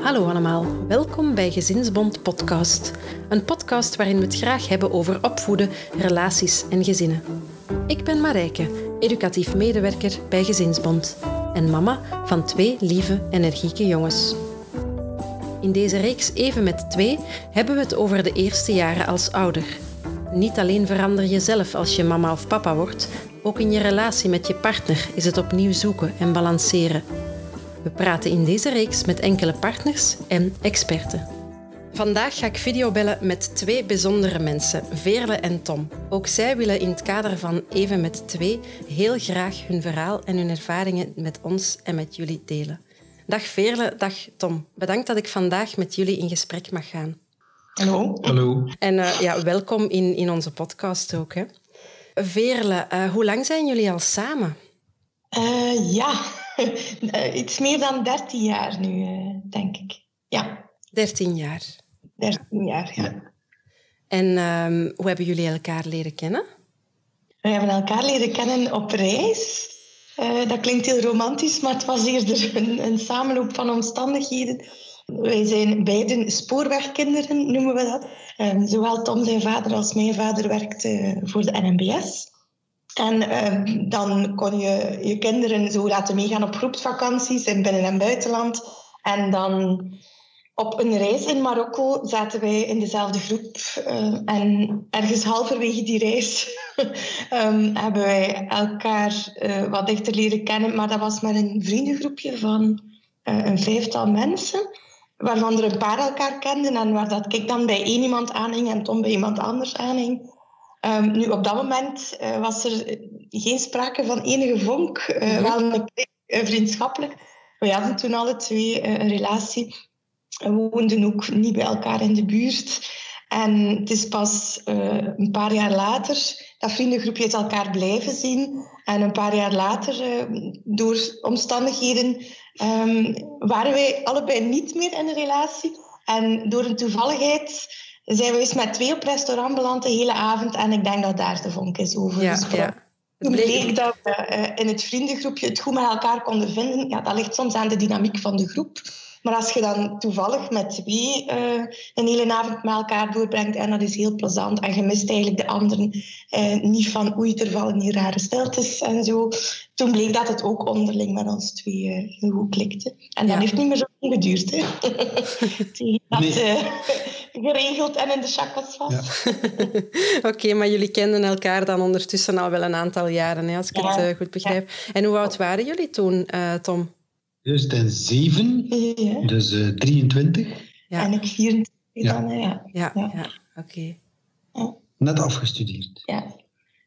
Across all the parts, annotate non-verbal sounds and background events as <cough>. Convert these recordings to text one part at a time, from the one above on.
Hallo allemaal, welkom bij Gezinsbond Podcast. Een podcast waarin we het graag hebben over opvoeden, relaties en gezinnen. Ik ben Marijke, educatief medewerker bij Gezinsbond en mama van twee lieve, energieke jongens. In deze reeks Even met twee hebben we het over de eerste jaren als ouder. Niet alleen verander je zelf als je mama of papa wordt, ook in je relatie met je partner is het opnieuw zoeken en balanceren. We praten in deze reeks met enkele partners en experten. Vandaag ga ik videobellen met twee bijzondere mensen, Veerle en Tom. Ook zij willen in het kader van Even met twee heel graag hun verhaal en hun ervaringen met ons en met jullie delen. Dag Veerle, dag Tom. Bedankt dat ik vandaag met jullie in gesprek mag gaan. Hallo. Hallo. En uh, ja, welkom in, in onze podcast ook. Hè. Veerle, uh, hoe lang zijn jullie al samen? Uh, ja, <laughs> iets meer dan 13 jaar nu, denk ik. Ja. 13 jaar. 13 jaar, ja. En um, hoe hebben jullie elkaar leren kennen? We hebben elkaar leren kennen op reis. Uh, dat klinkt heel romantisch, maar het was eerder <laughs> een, een samenloop van omstandigheden. Wij zijn beiden spoorwegkinderen, noemen we dat. Um, zowel Tom, zijn vader, als mijn vader werkte voor de NMBS. En um, dan kon je je kinderen zo laten meegaan op groepsvakanties in binnen- en buitenland. En dan op een reis in Marokko zaten wij in dezelfde groep. Uh, en ergens halverwege die reis um, <laughs> hebben wij elkaar uh, wat dichter leren kennen. Maar dat was met een vriendengroepje van een vijftal mensen. Waarvan er een paar elkaar kenden. En waar dat ik dan bij één iemand aanhing en Tom bij iemand anders aanhing. Um, nu, op dat moment was er geen sprake van enige vonk. Mm-hmm. Wel een, vriendschappelijk. We hadden toen alle twee een relatie. We woonden ook niet bij elkaar in de buurt. En het is pas uh, een paar jaar later dat vriendengroepje het elkaar blijven zien. En een paar jaar later, uh, door omstandigheden, um, waren wij allebei niet meer in een relatie. En door een toevalligheid zijn we eens met twee op restaurant beland de hele avond. En ik denk dat daar de vonk is over ja, gesproken. Ja. Toen bleek dat we uh, in het vriendengroepje het goed met elkaar konden vinden. Ja, dat ligt soms aan de dynamiek van de groep. Maar als je dan toevallig met twee uh, een hele avond met elkaar doorbrengt en dat is heel plezant en je mist eigenlijk de anderen uh, niet van oei, er vallen hier rare stiltes en zo. Toen bleek dat het ook onderling met ons twee uh, heel goed klikte. En dat Ja. heeft niet meer zo lang geduurd. Hè. <laughs> Dat Nee. eh, geregeld en in de chakras was. <laughs> Oké, maar jullie kenden elkaar dan ondertussen al wel een aantal jaren, hè, als ik Ja. het uh, goed begrijp. En hoe oud waren jullie toen, uh, Tom? 2007, Ja. dus uh, 23. Ja. En ik 24 Ja. dan, ja. Ja, ja. Ja. oké. Net afgestudeerd. ja.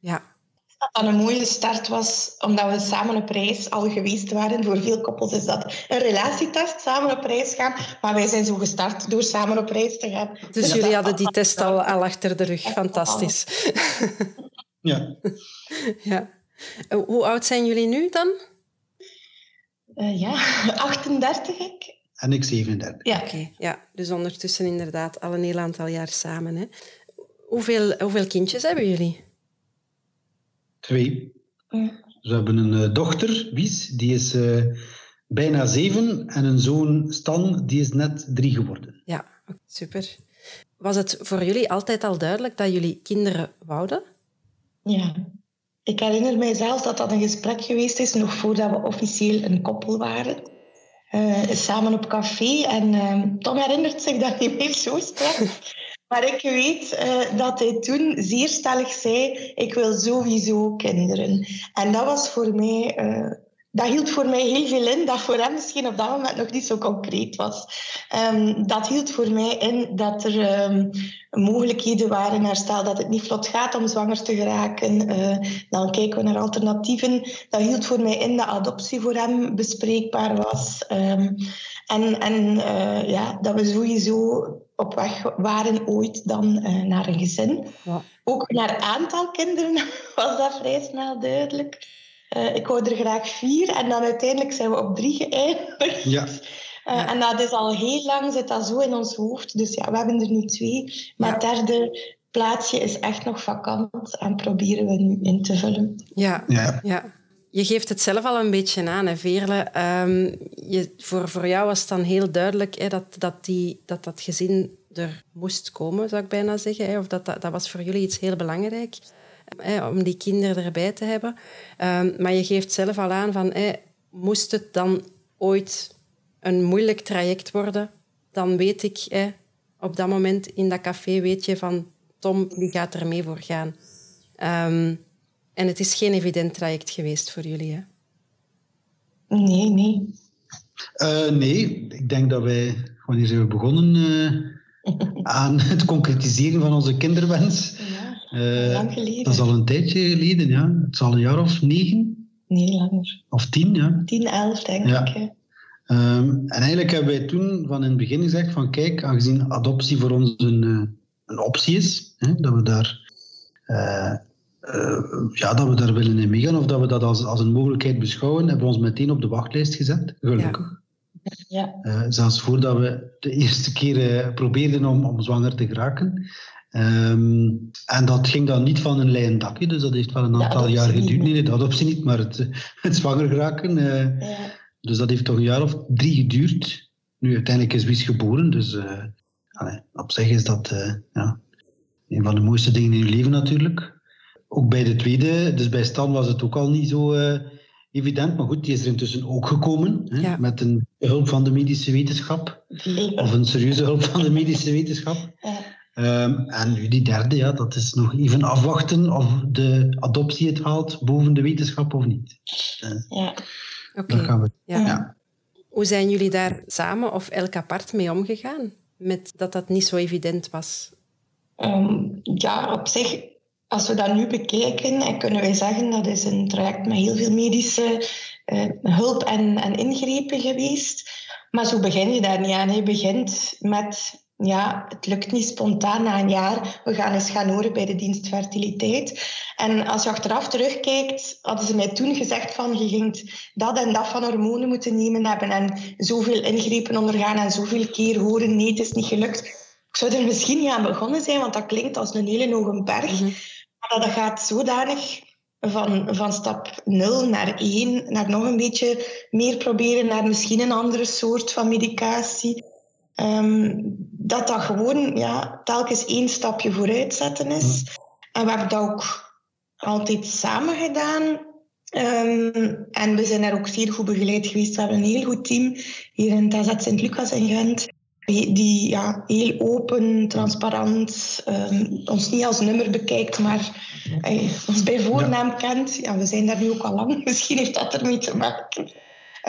Ja. Dat dat een mooie start was, omdat we samen op reis al geweest waren. Voor veel koppels is dat een relatietest, samen op reis gaan. Maar wij zijn zo gestart door samen op reis te gaan. Dus jullie hadden die test al, al achter de rug. Fantastisch. Ja. <laughs> ja. Hoe oud zijn jullie nu dan? Eh, ja, <laughs> 38 ik. En ik 37. Ja. Oké, ja. Dus ondertussen inderdaad al een heel aantal jaar samen. Hè. Hoeveel, hoeveel kindjes hebben jullie? Twee. Ja. Dus we hebben een eh, dochter, Wies, die is eh, bijna zeven. En een zoon, Stan, die is net drie geworden. Ja, super. Was het voor jullie altijd al duidelijk dat jullie kinderen wouden? Ja. Ik herinner mij zelfs dat dat een gesprek geweest is, nog voordat we officieel een koppel waren. Eh, samen op café. En eh, Tom herinnert zich dat niet meer zo sterk. <laughs> Maar ik weet eh, dat hij toen zeer stellig zei: Ik wil sowieso kinderen. En dat was voor mij. Dat hield voor mij heel veel in, dat voor hem misschien op dat moment nog niet zo concreet was. Ehm, dat hield voor mij in dat er ehm, mogelijkheden waren, naar stel dat het niet vlot gaat om zwanger te geraken, eh, dan kijken we naar alternatieven. Dat hield voor mij in dat adoptie voor hem bespreekbaar was. Ehm, en en eh, ja, dat we sowieso op weg waren ooit dan eh, naar een gezin. Ja. Ook naar aantal kinderen <laughs> was dat vrij snel duidelijk. Uh, ik wou er graag vier en dan uiteindelijk zijn we op drie geëindigd. Ja. Uh, ja. En dat is al heel lang, zit dat zo in ons hoofd. Dus ja, we hebben er nu twee. Maar het ja. derde plaatsje is echt nog vakant en proberen we nu in te vullen. Ja, Ja. ja. je geeft het zelf al een beetje aan, hè, Veerle. Ehm, je, voor, voor jou was het dan heel duidelijk hè, dat, dat, die, dat dat gezin er moest komen, zou ik bijna zeggen. Hè. Of dat, dat, dat was voor jullie iets heel belangrijk, hè, om die kinderen erbij te hebben. Um, maar je geeft zelf al aan van, hè, moest het dan ooit een moeilijk traject worden, dan weet ik, hè, op dat moment in dat café weet je van, Tom, die gaat er mee voor gaan. Um, en het is geen evident traject geweest voor jullie, hè? Nee, nee. Uh, nee, ik denk dat wij, wanneer zijn we begonnen uh, <laughs> aan het concretiseren van onze kinderwens? Ja, uh, lang geleden. Dat is al een tijdje geleden, ja. Het is al een jaar of negen. Nee, langer. Of tien, ja. Tien, elf, denk ja. ik. Hè. Um, en eigenlijk hebben wij toen van in het begin gezegd van kijk, aangezien adoptie voor ons een, een optie is, hè, dat we daar uh, ja, dat we daar willen in meegaan of dat we dat als, als een mogelijkheid beschouwen, hebben we ons meteen op de wachtlijst gezet, gelukkig. Ja. Uh, zelfs voordat we de eerste keer uh, probeerden om, om zwanger te geraken. Um, en dat ging dan niet van een leien dakje, dus dat heeft wel een aantal jaar geduurd. Nee, adoptie niet, maar het, <laughs> het zwanger geraken. Ja. Dus dat heeft toch een jaar of drie geduurd. Nu, uiteindelijk is Wies geboren, dus allez, op zich is dat ja, een van de mooiste dingen in je leven natuurlijk ook bij de tweede, dus bij Stan was het ook al niet zo uh, evident. Maar goed, die is er intussen ook gekomen. Hè, ja. Met een hulp van de medische wetenschap. Of een serieuze hulp van de medische wetenschap. Ja. Um, en nu die derde, ja, dat is nog even afwachten of de adoptie het haalt boven de wetenschap of niet. Uh, ja. Oké. Okay. Ja. ja. Hoe zijn jullie daar samen of elk apart mee omgegaan? Met dat dat niet zo evident was? Um, ja, op zich als we dat nu bekijken, kunnen wij zeggen dat is een traject met heel veel medische uh, hulp en, en ingrepen geweest. Maar zo begin je daar niet aan. Je begint met, ja, het lukt niet spontaan na een jaar. We gaan eens gaan horen bij de dienst fertiliteit. En als je achteraf terugkijkt, hadden ze mij toen gezegd van je ging dat en dat van hormonen moeten nemen hebben en zoveel ingrepen ondergaan en zoveel keer horen nee, het is niet gelukt. Ik zou er misschien niet aan begonnen zijn, want dat klinkt als een hele hoge berg. Mm -hmm. Maar dat gaat zodanig van, van stap 0 naar 1, naar nog een beetje meer proberen, naar misschien een andere soort van medicatie. Um, dat dat gewoon ja, telkens één stapje vooruit zetten is. En we hebben dat ook altijd samen gedaan. Um, en we zijn daar ook zeer goed begeleid geweest. We hebben een heel goed team hier in TZ Sint-Lucas in Gent die ja, heel open, transparant, um, ons niet als nummer bekijkt, maar uh, ons bij voornaam ja. kent. Ja, we zijn daar nu ook al lang, <laughs> misschien heeft dat ermee te maken.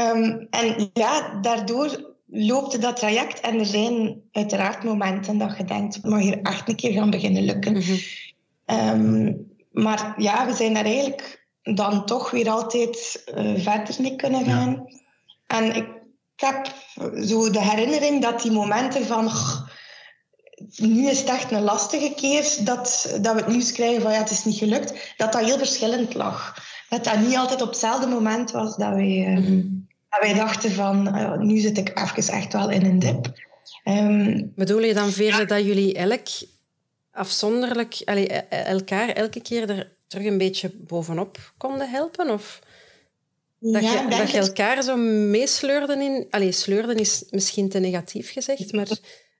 Um, en ja, daardoor loopt dat traject en er zijn uiteraard momenten dat je denkt, mag hier echt een keer gaan beginnen lukken. Mm -hmm. um, maar ja, we zijn daar eigenlijk dan toch weer altijd uh, verder mee kunnen gaan. Ja. En ik ik heb zo de herinnering dat die momenten van... Oh, nu is het echt een lastige keer dat, dat we het nieuws krijgen van ja, het is niet gelukt. Dat dat heel verschillend lag. Dat dat niet altijd op hetzelfde moment was dat wij, mm -hmm. Wij dachten van uh, nu zit ik even echt wel in een dip. Um, Bedoel je dan, Veerle, dat jullie elk afzonderlijk allee, elkaar elke keer er terug een beetje bovenop konden helpen? Of... Dat, ja, je, dat je elkaar zo meesleurden in... Allee, sleurden is misschien te negatief gezegd, maar...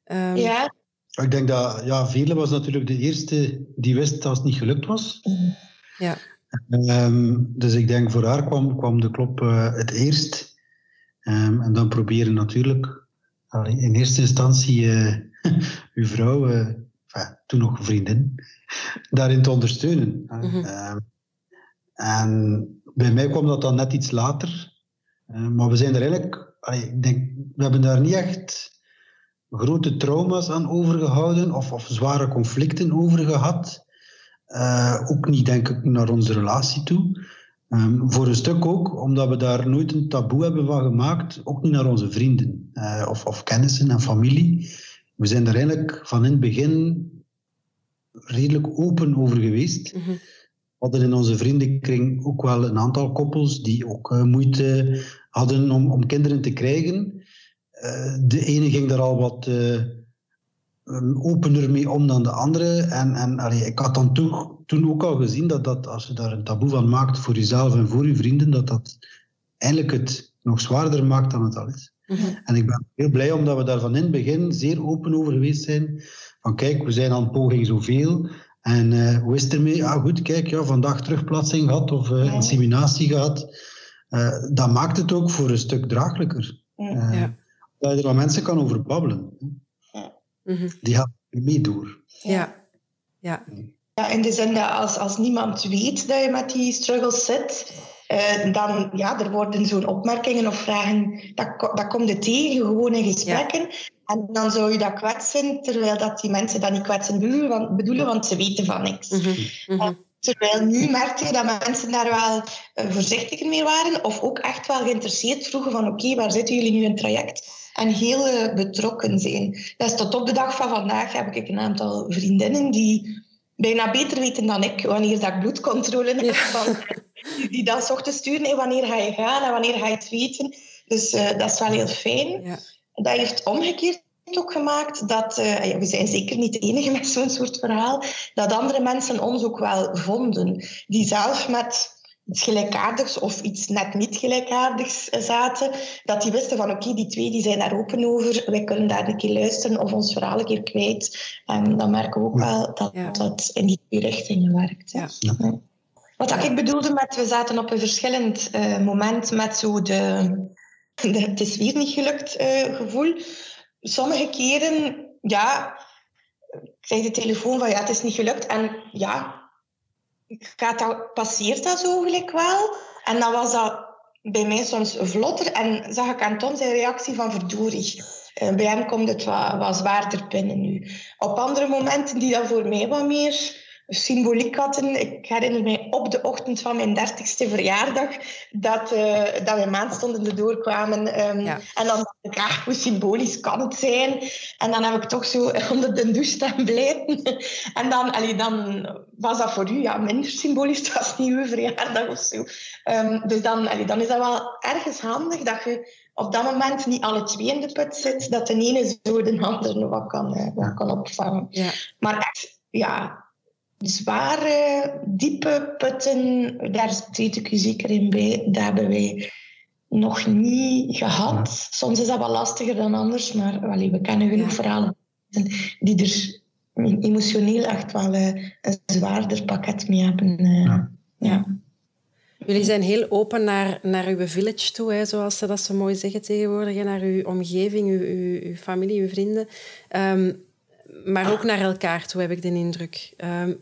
Um... Ja. Ik denk dat... Ja, Veerle was natuurlijk de eerste die wist dat het niet gelukt was. Ja. Um, dus ik denk voor haar kwam, kwam de klop uh, het eerst. Um, en dan proberen natuurlijk in eerste instantie uh, <laughs> uw vrouw, uh, enfin, toen nog vriendin, <laughs> daarin te ondersteunen. Mm -hmm. en bij mij kwam dat dan net iets later. Uh, maar we zijn er eigenlijk, allee, ik denk, we hebben daar niet echt grote trauma's aan overgehouden of, of zware conflicten over gehad. Uh, ook niet, denk ik, naar onze relatie toe. Um, voor een stuk ook, omdat we daar nooit een taboe hebben van gemaakt, ook niet naar onze vrienden uh, of, of kennissen en familie. We zijn er eigenlijk van in het begin redelijk open over geweest. Mm -hmm hadden in onze vriendenkring ook wel een aantal koppels die ook uh, moeite hadden om, om kinderen te krijgen. Uh, de ene ging daar al wat um, opener mee om dan de anderen. En, en allee, ik had dan toen, toen ook al gezien dat, dat als je daar een taboe van maakt voor jezelf en voor je vrienden, dat dat eigenlijk het nog zwaarder maakt dan het al is. Mhm. En ik ben heel blij omdat we daar van in het begin zeer open over geweest zijn. Van kijk, we zijn aan poging zoveel. En uh, hoe is het ermee? Ah goed, kijk, ja, vandaag terugplaatsing gehad of uh, inseminatie gehad. Uh, dat maakt het ook voor een stuk draaglijker. Ja. Dat je er aan mensen kan over babbelen. Mhm. Die gaan mee door. Ja. Ja. Ja, in de zin dat als, als niemand weet dat je met die struggles zit, uh, dan ja, er worden zo'n opmerkingen of vragen, dat, dat komt er tegen, gewoon in gesprekken. En dan zou je dat kwetsen, terwijl dat die mensen dat niet kwetsen bedoelen, want, bedoelen, want ze weten van niks. Mm -hmm. Terwijl nu merkte je dat mensen daar wel uh, voorzichtiger mee waren, of ook echt wel geïnteresseerd vroegen van oké, waar zitten jullie nu in het traject? En heel betrokken zijn. Dus tot op de dag van vandaag heb ik een aantal vriendinnen die bijna beter weten dan ik wanneer dat ik bloedcontrole heb. Van, die dan s ochtends sturen, hey, wanneer ga je gaan en wanneer ga je het weten. Dus uh, dat is wel heel fijn. Ja. Dat heeft omgekeerd ook gemaakt dat, uh, we zijn zeker niet de enige met zo'n soort verhaal, dat andere mensen ons ook wel vonden. Die zelf met gelijkaardigs of iets net niet gelijkaardigs zaten, dat die wisten van oké, die twee die zijn daar open over, wij kunnen daar een keer luisteren of ons verhaal een keer kwijt. En dan merken we ook wel dat ja. dat in die twee richtingen werkt. Ja. Ja. Wat ik bedoelde met, we zaten op een verschillend uh, moment met zo de, <laughs> de, het is weer niet gelukt uh, gevoel. Sommige keren, ja, ik krijg de telefoon van ja, het is niet gelukt. En ja, gaat dat, passeert dat zo gelijk wel. En dan was dat bij mij soms vlotter en zag ik aan Tom zijn reactie van verdorie. Uh, bij hem komt het wat, wat zwaarder binnen nu. Op andere momenten die dan voor mij wat meer symboliek hadden. Ik herinner mij op de ochtend van mijn dertigste verjaardag dat, uh, dat we maandstonden erdoor kwamen. Um, En dan dacht ik, ach, hoe symbolisch kan het zijn? En dan heb ik toch zo <laughs> onder de douche staan blijven. en dan, allee, dan was dat voor u ja, minder symbolisch. <laughs> Het was niet uw verjaardag of zo. Um, dus dan, allee, dan is dat wel ergens handig dat je op dat moment niet alle twee in de put zit. Dat de ene zo de andere wat kan, uh, wat kan opvangen. Ja. Maar echt, ja zware, diepe putten, daar treed ik u zeker in bij. Dat hebben wij nog niet gehad. Soms is dat wel lastiger dan anders, maar allee, we kennen genoeg verhalen die er emotioneel echt wel uh, een zwaarder pakket mee hebben. Uh, ja. ja. Jullie zijn heel open naar, naar uw village toe, hè, zoals ze dat zo mooi zeggen tegenwoordig. Naar uw omgeving, uw, uw, uw familie, uw vrienden. Um, maar ook naar elkaar toe, heb ik de indruk. Um,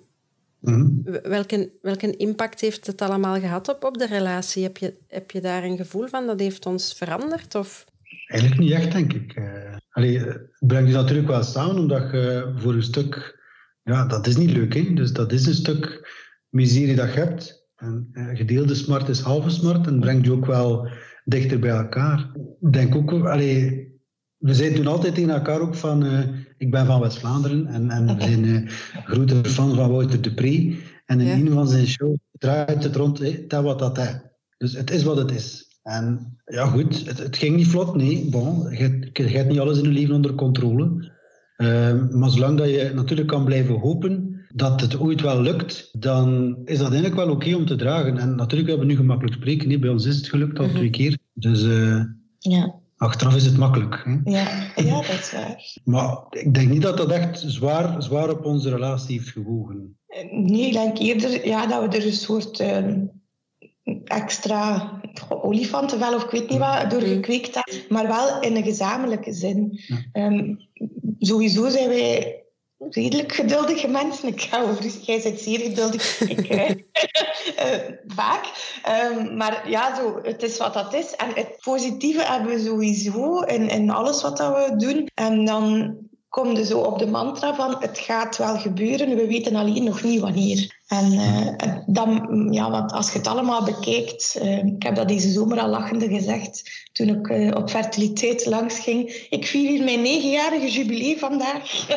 Mm welke, welke impact heeft het allemaal gehad op, op de relatie? Heb je, heb je daar een gevoel van dat heeft ons veranderd? Of? Eigenlijk niet echt, denk ik. Uh, allee, het brengt je natuurlijk wel samen, omdat je voor een stuk... Ja, dat is niet leuk, hè? Dus dat is een stuk miserie dat je hebt. En uh, gedeelde smart is halve smart en brengt je ook wel dichter bij elkaar. Ik denk ook... Allee, we zeiden toen altijd tegen elkaar ook van... Uh, ik ben van West-Vlaanderen en, en we zijn uh, grote fans van Wouter de Pre. En in ja. een van zijn shows draait het rond, hey, dat wat dat is. Dus het is wat het is. En ja, goed, het, het ging niet vlot, nee. Bon, je, je hebt niet alles in je leven onder controle. Uh, maar zolang dat je natuurlijk kan blijven hopen dat het ooit wel lukt, dan is dat eigenlijk wel oké om te dragen. En natuurlijk hebben we nu gemakkelijk spreken. Nee, bij ons is het gelukt al mm -hmm. twee keer. Dus uh, ja. Achteraf is het makkelijk. Hè? Ja, ja, <laughs> dat is waar. Maar ik denk niet dat dat echt zwaar, zwaar op onze relatie heeft gewogen. Nee, ik denk eerder ja, dat we er een soort uh, extra olifanten wel, of ik weet niet wat, door gekweekt hebben. Maar wel in een gezamenlijke zin. Ja. Um, sowieso zijn wij redelijk geduldige mensen. Ik ga over, jij bent zeer geduldig. ik, uh, <laughs> <laughs> vaak. Um, maar ja, zo, het is wat dat is. En het positieve hebben we sowieso in, in alles wat dat we doen. En dan kom je zo op de mantra van het gaat wel gebeuren, we weten alleen nog niet wanneer. En uh, dan, ja, want als je het allemaal bekijkt, uh, ik heb dat deze zomer al lachende gezegd, toen ik uh, op fertiliteit langs ging. Ik vier hier mijn negenjarige jubileum vandaag.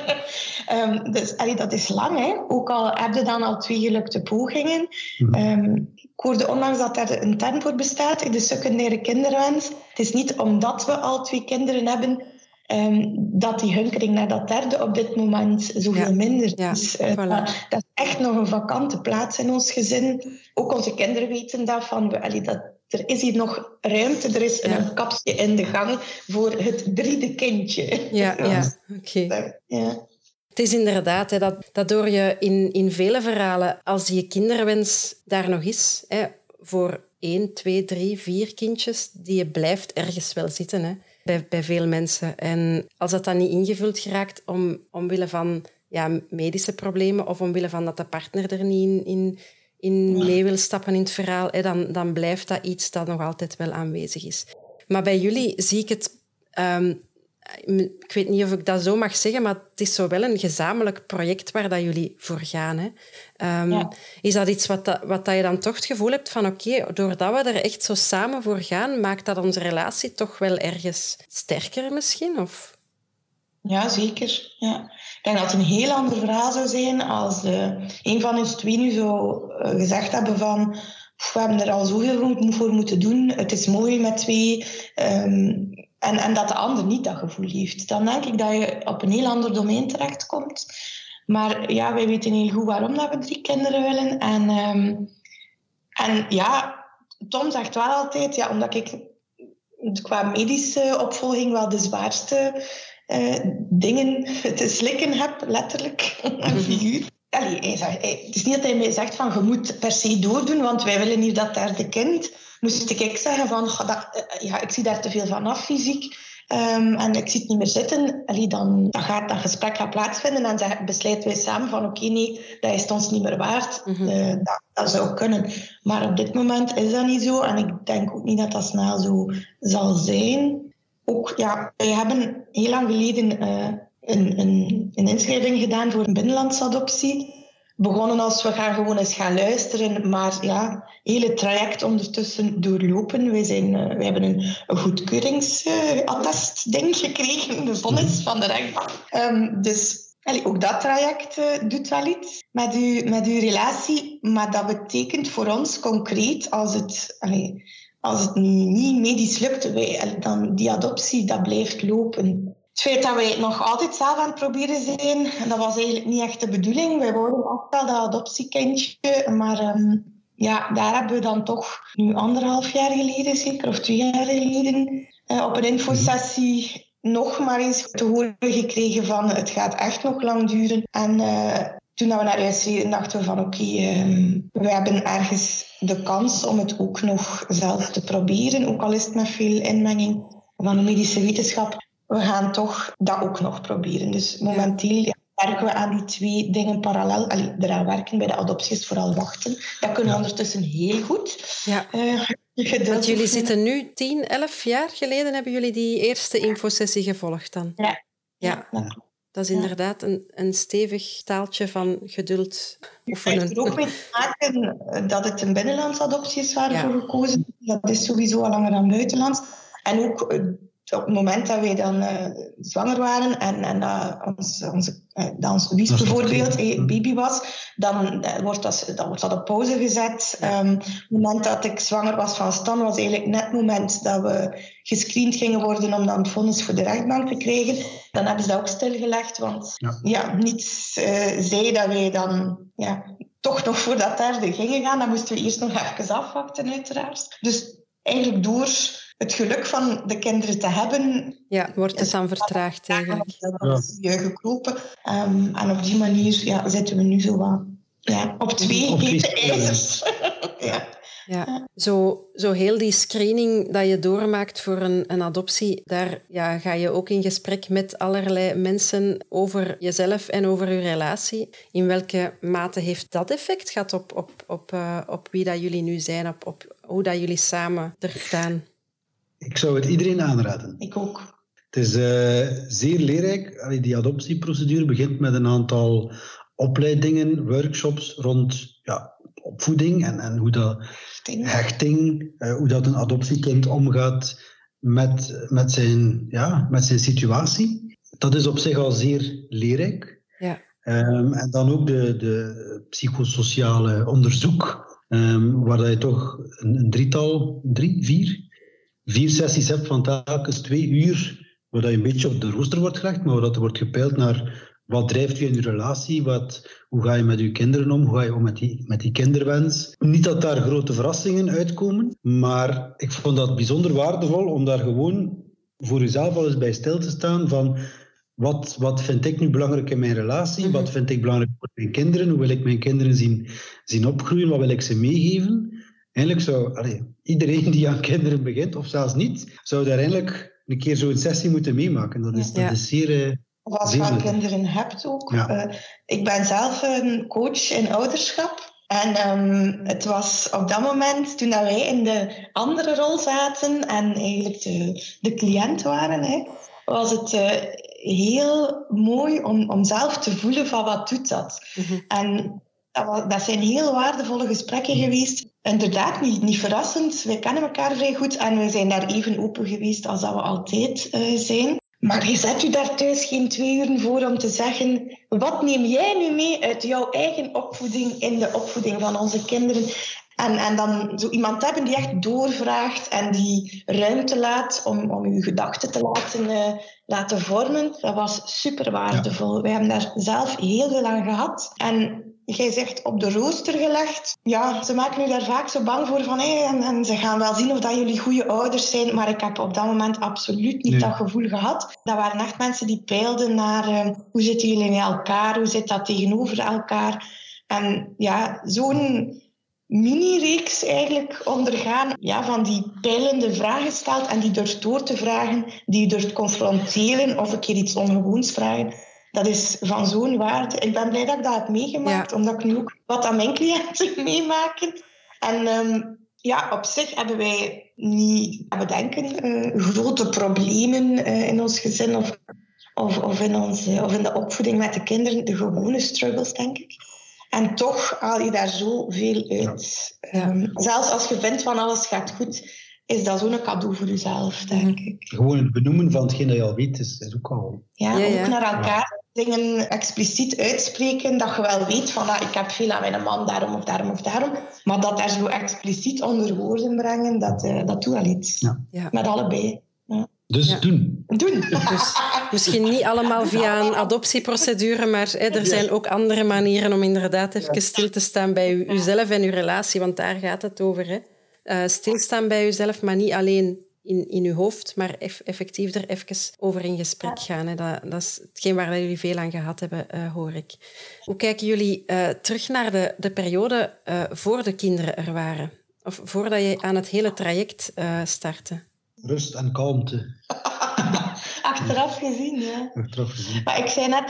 um, <laughs> dus allee, dat is lang, hè? ook al heb je dan al twee gelukte pogingen. Um, ik hoorde onlangs dat er een term voor bestaat in de secundaire kinderwens. Het is niet omdat we al twee kinderen hebben ehm, dat die hunkering naar dat derde op dit moment zoveel minder is. Uh, dat, is echt nog een vakante plaats in ons gezin. Ook onze kinderen weten dat, van, dat er is hier nog ruimte, er is een kapsje in de gang voor het driede kindje. Ja, <laughs> ja. oké. Ja. Het is inderdaad, hè, dat, dat door je in, in vele verhalen, als je kinderwens daar nog is, hè, voor één, twee, drie, vier kindjes, die je blijft ergens wel zitten hè, bij, bij veel mensen. En als dat dan niet ingevuld geraakt om, omwille van ja, medische problemen of omwille van dat de partner er niet in, in, in mee wil stappen in het verhaal, hè, dan, dan blijft dat iets dat nog altijd wel aanwezig is. Maar bij jullie zie ik het ehm, ik weet niet of ik dat zo mag zeggen, maar het is zo wel een gezamenlijk project waar dat jullie voor gaan. Hè. Ehm, is dat iets wat, dat, wat dat je dan toch het gevoel hebt van oké, doordat we er echt zo samen voor gaan, maakt dat onze relatie toch wel ergens sterker misschien? Of? Ja, zeker. Ja. Ik denk dat het een heel ander verhaal zou zijn als uh, een van ons twee nu zo uh, gezegd hebben van we hebben er al zoveel voor moeten doen. Het is mooi met twee. Um, en, en dat de ander niet dat gevoel heeft. Dan denk ik dat je op een heel ander domein terechtkomt. Maar ja, wij weten heel goed waarom dat we drie kinderen willen. En, um, en ja, Tom zegt wel altijd, ja, omdat ik qua medische opvolging wel de zwaarste uh, dingen <laughs> te slikken heb, letterlijk, <laughs> een figuur. Allee, het is niet dat hij mij zegt van je moet per se doordoen, want wij willen hier dat derde kind moest ik zeggen van, dat, eh, ja, ik zie daar te veel van af fysiek. Um, en ik zie het niet meer zitten, Allee, dan, dan gaat dat gesprek gaan plaatsvinden en dan besluiten wij samen van oké, nee, dat is ons niet meer waard. Mm dat, dat, zou kunnen. Maar op dit moment is dat niet zo en ik denk ook niet dat dat snel zo zal zijn. Ook, ja, wij hebben heel lang geleden uh, een, een, een inschrijving gedaan voor een binnenlandsadoptie begonnen als we gaan gewoon eens gaan luisteren, maar ja, hele traject ondertussen doorlopen. Wij, zijn, uh, wij hebben een, een goedkeuringsattest, ding gekregen, de vonnis van de rechtbank. Um, dus allee, ook dat traject uh, doet wel iets met, u, met uw relatie, maar dat betekent voor ons concreet, als het, allee, als het niet medisch lukt, wij, dan die adoptie, dat blijft lopen. Het feit dat wij nog altijd zelf aan het proberen zijn, dat was eigenlijk niet echt de bedoeling. Wij wouden ook wel dat adoptiekindje, maar um, ja, daar hebben we dan toch nu anderhalf jaar geleden, zeker, of twee jaar geleden, uh, op een infosessie nog maar eens te horen gekregen van het gaat echt nog lang duren. En uh, toen we naar huis reden, dachten we van oké, um, we hebben ergens de kans om het ook nog zelf te proberen, ook al is het met veel inmenging van de medische wetenschap we gaan toch dat ook nog proberen. Dus momenteel werken we aan die twee dingen parallel. Allee, eraan werken bij de adopties, vooral wachten. Dat kunnen we ondertussen heel goed. Ja. Uh, Want jullie zitten nu, 10, 11 jaar geleden, hebben jullie die eerste infosessie gevolgd dan? Ja. Ja. Dat is inderdaad een, een stevig taaltje van geduld oefenen. Het heeft er ook mee te maken dat het een binnenlandse adoptie is waarvoor gekozen. Dat is sowieso al langer dan buitenlands. En ook eh, op het moment dat wij dan uh, zwanger waren en, en uh, ons, onze, uh, dat ons Wies bijvoorbeeld een baby was, dan, wordt dat, dan wordt dat op pauze gezet. Um, het moment dat ik zwanger was van Stan was eigenlijk net het moment dat we gescreend gingen worden om dan het vonnis voor de rechtbank te krijgen. Dan hebben ze dat ook stilgelegd, want ja. ja niets zei dat wij dan ja, toch nog voor dat derde gingen gaan. Dan moesten we eerst nog even afwachten uiteraard. Dus eigenlijk door het geluk van de kinderen te hebben. Ja, wordt het dan vertraagd eigenlijk. Dat is gekropen. Um, en op die manier ja, zitten we nu zo wat ja, op twee hete ijzers. <laughs> ja. Ja. Zo, zo heel die screening dat je doormaakt voor een, een adoptie, daar ja, ga je ook in gesprek met allerlei mensen over jezelf en over je relatie. In welke mate heeft dat effect gehad op, op, op, uh, op wie dat jullie nu zijn, op, op hoe dat jullie samen er staan? Ik zou het iedereen aanraden. Ik ook. Het is uh, zeer leerrijk. Die adoptieprocedure begint met een aantal opleidingen, workshops rond ja, opvoeding en, en hoe dat hechting, uh, hoe dat een adoptiekind omgaat met, met, zijn, ja, met zijn situatie. Dat is op zich al zeer leerrijk. Ja. Um, en dan ook de, de psychosociale onderzoek, um, waar je toch een, een drietal, drie, vier vier sessies hebt van telkens twee uur waar je een beetje op de rooster wordt gelegd, maar waar dat er wordt gepeild naar wat drijft je in je relatie, wat, hoe ga je met je kinderen om, hoe ga je om met die, met die kinderwens. Niet dat daar grote verrassingen uitkomen, maar ik vond dat bijzonder waardevol om daar gewoon voor jezelf al eens bij stil te staan van wat, wat vind ik nu belangrijk in mijn relatie? Wat vind ik belangrijk voor mijn kinderen? Hoe wil ik mijn kinderen zien, zien opgroeien? Wat wil ik ze meegeven? Eigenlijk zou allee, iedereen die aan kinderen begint, of zelfs niet, zou daar eigenlijk een keer zo'n sessie moeten meemaken. Dat is, dat is zeer... Uh, of als je aan kinderen hebt ook. Uh, ik ben zelf een coach in ouderschap. En um, het was op dat moment, toen dat wij in de andere rol zaten en eigenlijk de, de cliënt waren, hè, was het uh, heel mooi om, om zelf te voelen van wat doet dat. Mm En dat, was, dat zijn heel waardevolle gesprekken geweest. Inderdaad, niet, niet verrassend. Wij kennen elkaar vrij goed en we zijn daar even open geweest als dat we altijd uh, zijn. Maar je zet u daar thuis geen twee uur voor om te zeggen: wat neem jij nu mee uit jouw eigen opvoeding in de opvoeding van onze kinderen? En, en dan zo iemand hebben die echt doorvraagt en die ruimte laat om, om uw gedachten te laten, uh, laten vormen. Dat was super waardevol. Ja. Wij hebben daar zelf heel veel aan gehad. En jij zegt op de rooster gelegd. Ja, ze maken u daar vaak zo bang voor van hey, en, en, ze gaan wel zien of dat jullie goede ouders zijn. Maar ik heb op dat moment absoluut niet dat gevoel gehad. Dat waren echt mensen die peilden naar uh, hoe zitten jullie met elkaar, hoe zit dat tegenover elkaar. En ja, zo'n mini-reeks eigenlijk ondergaan ja, van die peilende vragen stelt en die durft door te vragen, die durft confronteren of een keer iets ongewoons vragen. Dat is van zo'n waarde. Ik ben blij dat ik dat heb meegemaakt, omdat ik nu ook wat aan mijn cliënten <laughs> meemaken. En um, ja, op zich hebben wij niet, we denken, uh, grote problemen uh, in ons gezin of, of, of, in onze, of in de opvoeding met de kinderen. De gewone struggles, denk ik. En toch haal je daar zoveel uit. Ja. Um, zelfs als je vindt van alles gaat goed, is dat zo'n cadeau voor jezelf, denk ik. Gewoon het benoemen van hetgeen dat je al weet, is, is ook al... Ja, ja, ja. ook naar elkaar dingen expliciet uitspreken, dat je wel weet van ah, ik heb veel aan mijn man, daarom of daarom of daarom. Maar dat daar zo expliciet onder woorden brengen, dat, uh, dat doet wel iets. Ja. Met allebei. Ja. Dus doen. Doen. Dus misschien niet allemaal via een adoptieprocedure, maar hè, er zijn ook andere manieren om inderdaad even stil te staan bij u, uzelf en uw relatie, want daar gaat het over. Hè. Uh, stilstaan bij uzelf, maar niet alleen in, in uw hoofd, maar effectief er even over in gesprek gaan. Hè. Dat, dat is hetgeen waar jullie veel aan gehad hebben, uh, hoor ik. Hoe kijken jullie uh, terug naar de, de periode uh, voor de kinderen er waren? Of voordat je aan het hele traject startte? Rust en kalmte. <laughs> Achteraf gezien, ja. Achteraf gezien. Maar ik zei net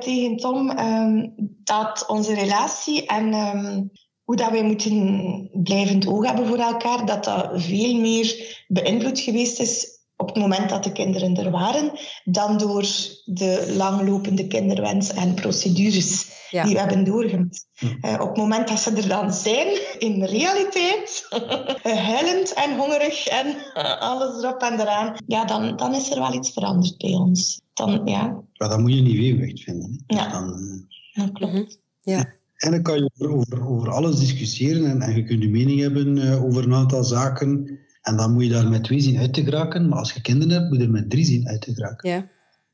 tegen Tom um, dat onze relatie en um, hoe dat wij moeten blijvend oog hebben voor elkaar, dat dat veel meer beïnvloed geweest is op het moment dat de kinderen er waren, dan door de langlopende kinderwens en procedures die we hebben doorgemaakt. Uh, op het moment dat ze er dan zijn, in realiteit, <laughs> huilend en hongerig en alles erop en eraan, ja, dan, dan is er wel iets veranderd bij ons. Dan, ja. Maar dan moet je niet weerwicht vinden. Hè? Ja, dan, uh... dat klopt. Ja. En dan kan je over, over, over alles discussiëren en, en, je kunt je mening hebben uh, over een aantal zaken. En dan moet je daar met twee zien uit te geraken. Maar als je kinderen hebt, moet je er met drie zien uit te geraken. Ja.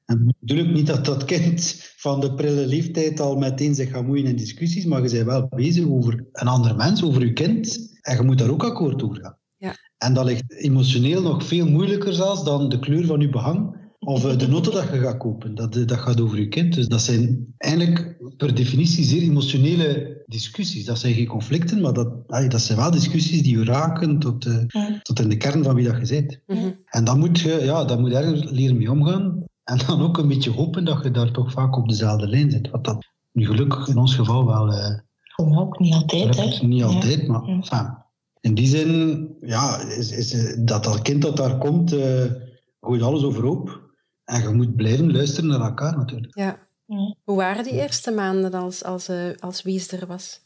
En natuurlijk niet dat dat kind van de prille leeftijd al meteen zich gaat moeien in discussies, maar je bent wel bezig over een ander mens, over je kind. En je moet daar ook akkoord over gaan. Ja. En dat ligt emotioneel nog veel moeilijker zelfs dan de kleur van je behang of eh, de noten dat je gaat kopen. Dat, dat gaat over je kind. Dus dat zijn eigenlijk per definitie zeer emotionele discussies. Dat zijn geen conflicten, maar dat, dat zijn wel discussies die je raken tot, de, tot in de kern van wie dat je bent. Mm-hmm. En dan moet je, ja, dan moet ergens leren mee omgaan. En dan ook een beetje hopen dat je daar toch vaak op dezelfde lijn zit. Wat dat nu gelukkig in ons geval wel... Uh, ook niet altijd, hè? Niet altijd, ja. maar enfin, in die zin, ja, is, is, dat dat kind dat daar komt, gooit alles overhoop. En je moet blijven luisteren naar elkaar natuurlijk. Ja. Hoe waren die eerste maanden als, als, uh, als Wies er was?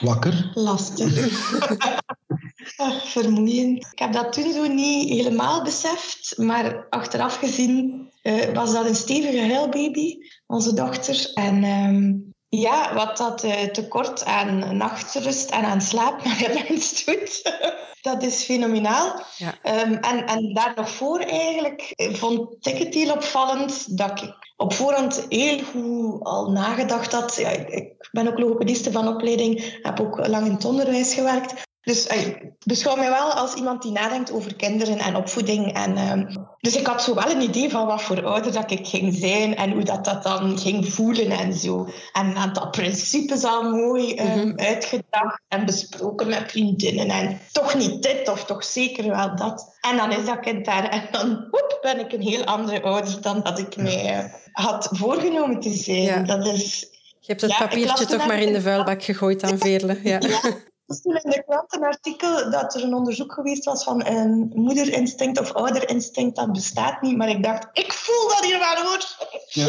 Wakker. Lastig. <laughs> Vermoeiend. Ik heb dat toen zo niet helemaal beseft, maar achteraf gezien uh, was dat een stevige huilbaby, onze dochter. En um, ja, wat dat uh, tekort aan nachtrust en aan slaap naar de mens doet. <laughs> dat is fenomenaal. Ja. Ehm, en, en daar nog voor eigenlijk vond ik het heel opvallend dat ik op voorhand heel goed al nagedacht had. Ja, ik, ik ben ook logopediste van opleiding, heb ook lang in het onderwijs gewerkt. Dus ik beschouw mij wel als iemand die nadenkt over kinderen en opvoeding. En, ehm, dus ik had zo wel een idee van wat voor ouder dat ik ging zijn en hoe dat, dat dan ging voelen en zo. En een aantal principes al mooi um, uitgedacht en besproken met vriendinnen. En toch niet dit of toch zeker wel dat. En dan is dat kind daar en dan ben ik een heel andere ouder dan dat ik mij uh, had voorgenomen te zijn. Ja. Dat is... Je hebt het ja, papiertje toch maar in de vuilbak gegooid aan Veerle. Ja. Toen in de krant een artikel dat er een onderzoek geweest was van een moederinstinct of ouderinstinct. Dat bestaat niet, maar ik dacht, ik voel dat hier wel hoor. Ja.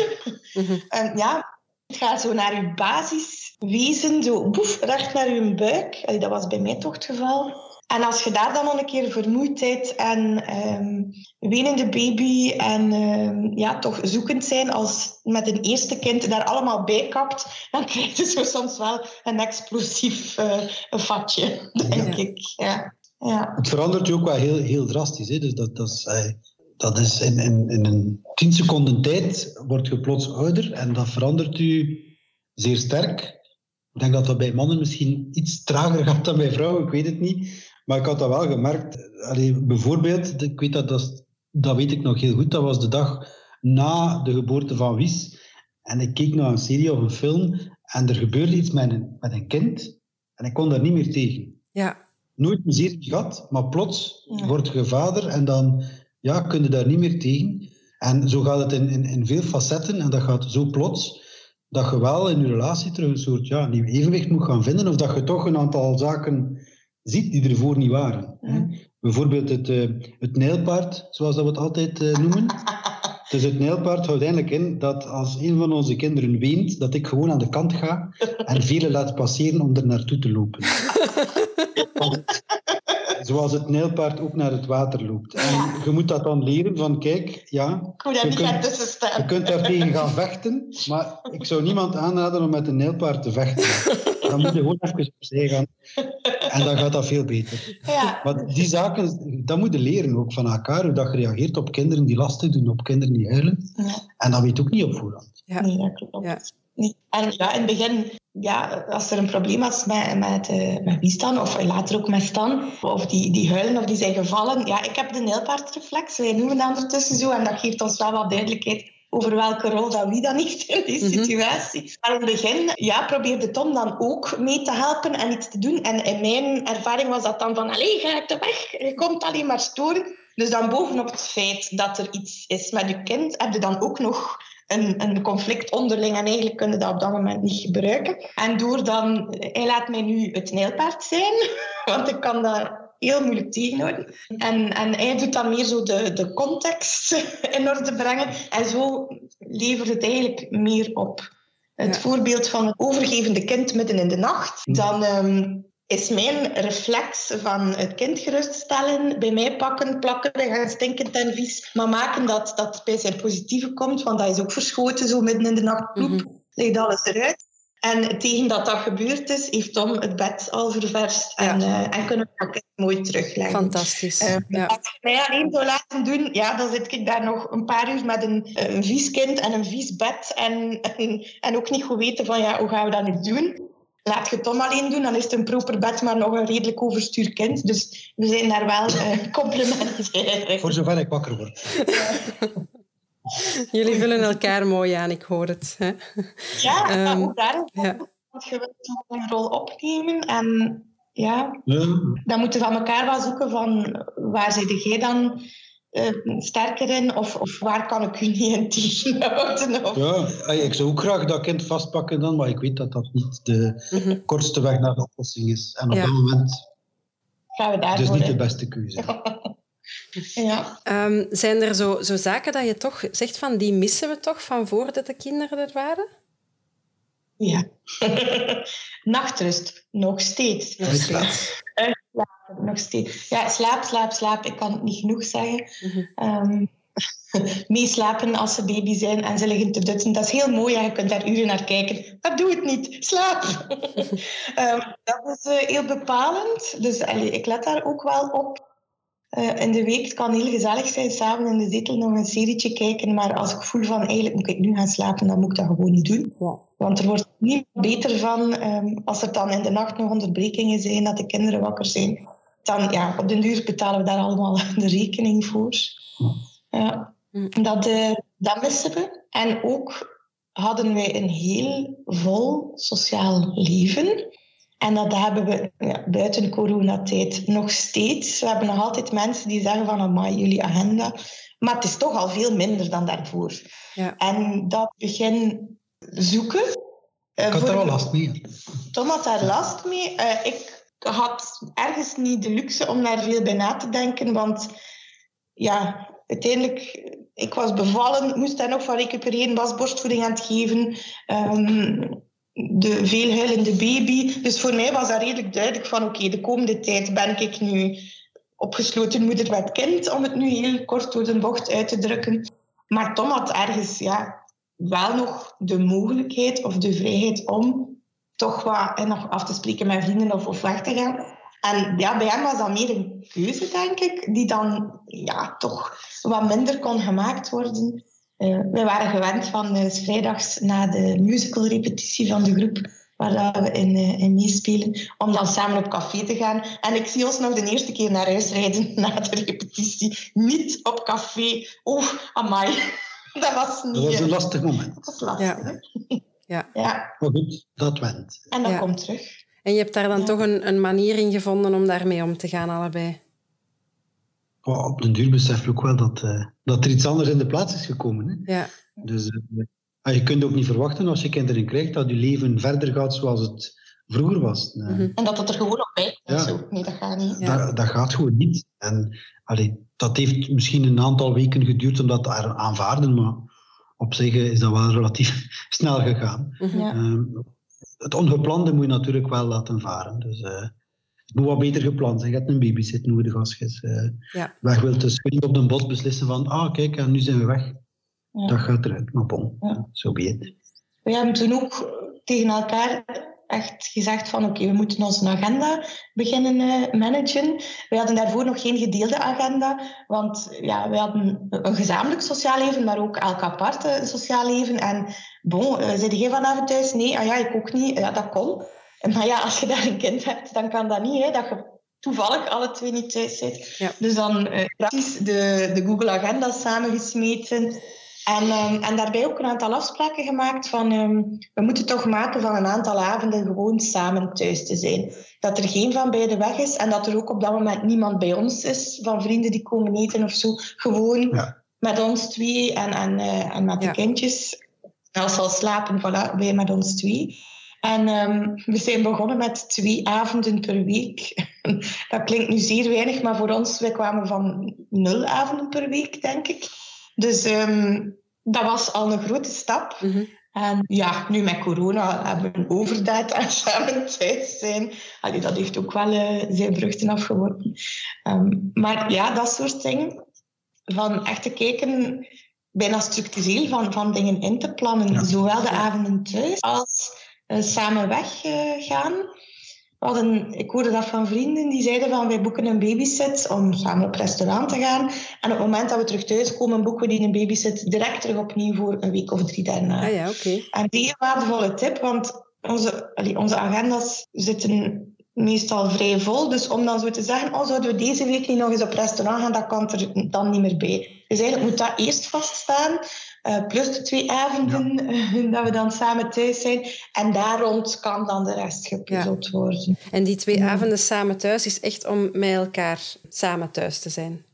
<laughs> en ja, het gaat zo naar je basiswezen, zo boef, recht naar je buik. Allee, dat was bij mij toch het geval. En als je daar dan nog een keer vermoeidheid en um, wenende baby en um, ja, toch zoekend zijn als met een eerste kind daar allemaal bij kapt, dan krijg je zo soms wel een explosief uh, vatje, denk Ja. ik. Ja. Ja. Het verandert je ook wel heel, heel drastisch. Hè? Dus dat, dat is, eh, dat is in, in, in een tien seconden tijd wordt je plots ouder en dat verandert u zeer sterk. Ik denk dat dat bij mannen misschien iets trager gaat dan bij vrouwen, ik weet het niet. Maar ik had dat wel gemerkt. Allee, bijvoorbeeld, ik weet dat, dat, dat weet ik nog heel goed, dat was de dag na de geboorte van Wies. En ik keek naar een serie of een film en er gebeurde iets met een, met een kind en ik kon daar niet meer tegen Ja. nooit plezier gehad, maar plots Ja. word je vader en dan ja, kun je daar niet meer tegen. En zo gaat het in, in, in veel facetten en dat gaat zo plots dat je wel in je relatie terug een soort ja, nieuw evenwicht moet gaan vinden of dat je toch een aantal zaken ziet die ervoor niet waren. hè. Bijvoorbeeld het, eh, het nijlpaard, zoals dat we het altijd eh, noemen. <laughs> Dus het nijlpaard houdt eigenlijk in dat als een van onze kinderen weent, dat ik gewoon aan de kant ga en velen laat passeren om er naartoe te lopen. <laughs> Zoals het nijlpaard ook naar het water loopt. En je moet dat dan leren van, kijk, ja, Je kunt- je kunt daar tegen gaan vechten, maar ik zou niemand aanraden om met een nijlpaard te vechten. Dan moet je gewoon even opzij gaan. En dan gaat dat veel beter. Ja. Maar die zaken, dat moet je leren ook van elkaar, hoe dat je reageert op kinderen die lastig doen, op kinderen die huilen. Ja. En dat weet je ook niet op voorhand. Ja. Nee, dat klopt. Ja. Nee. En ja, in het begin, ja, als er een probleem was met, met, eh, met wie Stan, of later ook met Stan, of die, die huilen of die zijn gevallen, ja, ik heb de nijlpaardreflex, wij noemen dat ondertussen zo, en dat geeft ons wel wat duidelijkheid over welke rol dat wie dan heeft in die Mhm. situatie. Maar in het begin ja, probeerde Tom dan ook mee te helpen en iets te doen. En in mijn ervaring was dat dan van, allee, ga uit de weg, je komt alleen maar storen. Dus dan bovenop het feit dat er iets is met je kind, heb je dan ook nog een, een conflict onderling en eigenlijk kunnen dat op dat moment niet gebruiken. En door dan, hij laat mij nu het nijlpaard zijn, <laughs> want ik kan dat heel moeilijk tegenhouden. En, en hij doet dan meer zo de, de context <laughs> in orde brengen en zo levert het eigenlijk meer op. Het Ja. voorbeeld van het overgevende kind midden in de nacht, dan ehm, is mijn reflex van het kind geruststellen, bij mij pakken, plakken, wij gaan stinkend en vies, maar maken dat dat bij zijn positieve komt, want dat is ook verschoten, zo midden in de nacht, ploep, Mhm. ligt alles eruit. En tegen dat dat gebeurd is, heeft Tom het bed al ververst en, Ja. eh, en kunnen we dat kind mooi terugleggen. Fantastisch. Eh, Ja. Als je mij alleen zou laten doen, ja, dan zit ik daar nog een paar uur met een, eh, een vies kind en een vies bed. En, en, en ook niet goed weten van, ja, hoe gaan we dat nu doen? Laat je Tom alleen doen, dan is het een proper bed, maar nog een redelijk overstuur kind. Dus we zijn daar wel eh <laughs> complementair. Voor zover ik wakker word. <laughs> Jullie vullen elkaar mooi aan, ik hoor het. Hè? Ja, en <laughs> Ehm, ook daar is ja. het gewend om een rol opnemen. En ja, dan moeten we van elkaar wel zoeken van waar zit jij dan eh, sterker in? Of, of waar kan ik u niet in tegenhouden? <laughs> Of, ja, ik zou ook graag dat kind vastpakken dan, maar ik weet dat dat niet de Mhm. kortste weg naar de oplossing is. En op Ja. dat moment gaan we dus niet de beste keuze. <laughs> Ja. Ehm, zijn er zo, zo zaken dat je toch zegt van die missen we toch van voordat de kinderen er waren? ja. <laughs> Nachtrust, nog steeds. Nog steeds. Nog steeds. Ja, slaap, slaap, slaap. Ik kan het niet genoeg zeggen. Mhm. Ehm, <laughs> meeslapen als ze baby zijn en ze liggen te dutten. Dat is heel mooi en je kunt daar uren naar kijken. Maar doe het niet, slaap. um, <laughs> dat is uh, heel bepalend. Dus allee, ik let daar ook wel op. Uh, in de week het kan heel gezellig zijn, samen in de zetel nog een serietje kijken. Maar als ik voel van eigenlijk moet ik nu gaan slapen, dan moet ik dat gewoon niet doen. Ja. Want er wordt niet beter van um, als er dan in de nacht nog onderbrekingen zijn, dat de kinderen wakker zijn. Dan ja, op den duur betalen we daar allemaal <laughs> de rekening voor. Ja. Dat, uh, dat missen we. En ook hadden wij een heel vol sociaal leven. En dat hebben we ja, buiten coronatijd nog steeds. We hebben nog altijd mensen die zeggen van, amai, jullie agenda. Maar het is toch al veel minder dan daarvoor. Ja. En dat begin zoeken. Uh, ik had al last mee. Tom had daar last mee. Uh, ik had ergens niet de luxe om daar veel bij na te denken, want ja, uiteindelijk, ik was bevallen, moest daar nog van recupereren, was borstvoeding aan het geven. Um, de veelhuilende baby. Dus voor mij was dat redelijk duidelijk van oké, de komende tijd ben ik nu opgesloten moeder met kind, om het nu heel kort door de bocht uit te drukken. Maar Tom had ergens ja, wel nog de mogelijkheid of de vrijheid om toch wat en nog af te spreken met vrienden of, of weg te gaan. En ja, bij hem was dat meer een keuze, denk ik, die dan ja, toch wat minder kon gemaakt worden. Uh, wij waren gewend van uh, vrijdags na de musicalrepetitie van de groep, waar we in, uh, in meespelen, om dan samen op café te gaan. En ik zie ons nog de eerste keer naar huis rijden <laughs> na de repetitie. Niet op café. Oh, amai. <laughs> Dat was niet... Dat was een lastig moment. Dat was lastig, ja. Ja. <laughs> ja. Maar goed, dat went. En dat komt terug. En je hebt daar dan ja. toch een, een manier in gevonden om daarmee om te gaan, allebei? Oh, op den duur besef je ook wel dat, uh, dat er iets anders in de plaats is gekomen. Hè? Ja. Dus uh, je kunt ook niet verwachten als je kinderen krijgt dat je leven verder gaat zoals het vroeger was. Mm-hmm. En dat het er gewoon op bij ja. Zo. Nee, dat gaat niet. Ja. Dat, dat, gaat gewoon niet. En allee, dat heeft misschien een aantal weken geduurd om dat te aanvaarden, maar op zich is dat wel relatief <laughs> snel gegaan. Mm-hmm. het ongeplande moet je natuurlijk wel laten varen. Dus, het moet wat beter gepland zijn. Je hebt een babysit nodig als je uh, ja. weg wilt. Dus kun je op de bos beslissen van, ah kijk, en nu zijn we weg. Ja. Dat gaat eruit, maar bon, zo ja. so be it. We hebben toen ook tegen elkaar echt gezegd van oké, okay, we moeten onze agenda beginnen uh, managen. We hadden daarvoor nog geen gedeelde agenda, want ja, we hadden een gezamenlijk sociaal leven, maar ook elk apart sociaal leven. En bon, uh, zit jij vanavond thuis? Nee, ah ja, ik ook niet. Ja, dat kon. Maar ja, als je daar een kind hebt, dan kan dat niet. Hè, dat je toevallig alle twee niet thuis zit. Ja. Dus dan uh, praktisch de, de Google Agenda samengesmeten. En, um, en daarbij ook een aantal afspraken gemaakt van um, we moeten toch maken van een aantal avonden gewoon samen thuis te zijn. Dat er geen van beiden weg is en dat er ook op dat moment niemand bij ons is, van vrienden die komen eten of zo. Gewoon ja. met ons twee en, en, uh, en met de kindjes. Als ze al slapen, voilà, wij met ons twee. En um, we zijn begonnen met twee avonden per week. <laughs> Dat klinkt nu zeer weinig, maar voor ons, wij kwamen van nul avonden per week, denk ik. Dus um, dat was al een grote stap. Mhm. En ja, nu met corona hebben we een overdaad <laughs> aan samen thuis zijn. Allee, dat heeft ook wel uh, zijn vruchten afgeworpen. Um, maar ja, dat soort dingen. Van echt te kijken, bijna structureel, van, van dingen in te plannen. Ja. Zowel de avonden thuis als samen weggaan. We hadden, ik hoorde dat van vrienden die zeiden van wij boeken een babysit om samen op restaurant te gaan. En op het moment dat we terug thuis komen, boeken we die een babysit direct terug opnieuw voor een week of drie daarna. Ah ja, oké. En die een waardevolle tip, want onze, allee, onze agenda's zitten meestal vrij vol. Dus om dan zo te zeggen, oh, zouden we deze week niet nog eens op restaurant gaan, dat kan er dan niet meer bij. Dus eigenlijk moet dat eerst vaststaan. Uh, plus de twee avonden uh, <laughs> dat we dan samen thuis zijn. En daar rond kan dan de rest gepuzzeld worden. En die twee Ja. avonden samen thuis is echt om met elkaar samen thuis te zijn.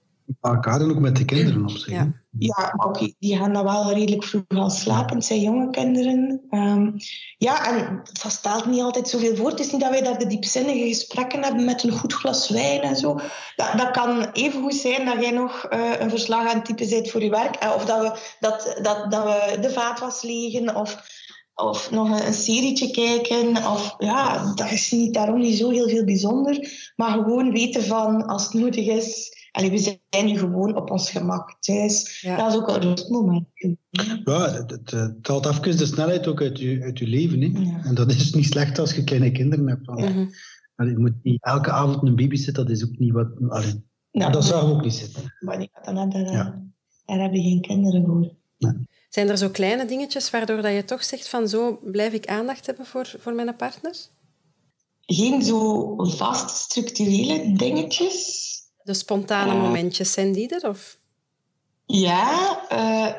Elkaar en ook met de kinderen op zich. Ja. Ja, maar oké, die gaan dan wel redelijk vroeg al slapen. Het zijn jonge kinderen. Ehm, ja, en dat stelt niet altijd zoveel voor. Het is niet dat wij daar de diepzinnige gesprekken hebben met een goed glas wijn en zo. Dat, dat kan even goed zijn dat jij nog eh, een verslag aan het typen bent voor je werk. eh, of dat we, dat, dat, dat we de vaatwas legen. Of, of nog een, een serietje kijken. Of, ja, dat is niet, daarom niet zo heel veel bijzonder. Maar gewoon weten van, als het nodig is... Allee, we zijn nu gewoon op ons gemak thuis. Ja. Dat is ook een rustmoment. Ja, het, het, haalt even de snelheid ook uit je, uit je leven. Hè. Ja. En dat is niet slecht als je kleine kinderen hebt. want, Mhm. allee, je moet niet elke avond een baby zitten, dat is ook niet wat... Allee, Nou, dat zou ook niet zitten. Maar ik had dan net, daar, Ja. daar heb je geen kinderen voor. Zijn er zo kleine dingetjes waardoor dat je toch zegt van zo blijf ik aandacht hebben voor, voor mijn partner? Geen zo vast structurele dingetjes. De spontane Ja. momentjes, zijn die er? Of? Ja, eh,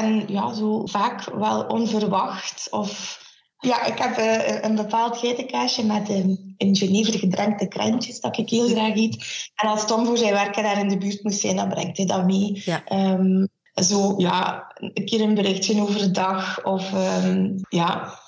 en ja, zo vaak wel onverwacht. Of ja, ik heb eh, een bepaald geitenkaasje met een in Geneve gedrenkte krentjes dat ik heel graag eet. En als Tom voor zijn werken daar in de buurt moest zijn, dan brengt hij dat mee. Ja. Ehm, zo, ja, een keer een berichtje overdag. Of ehm, ja,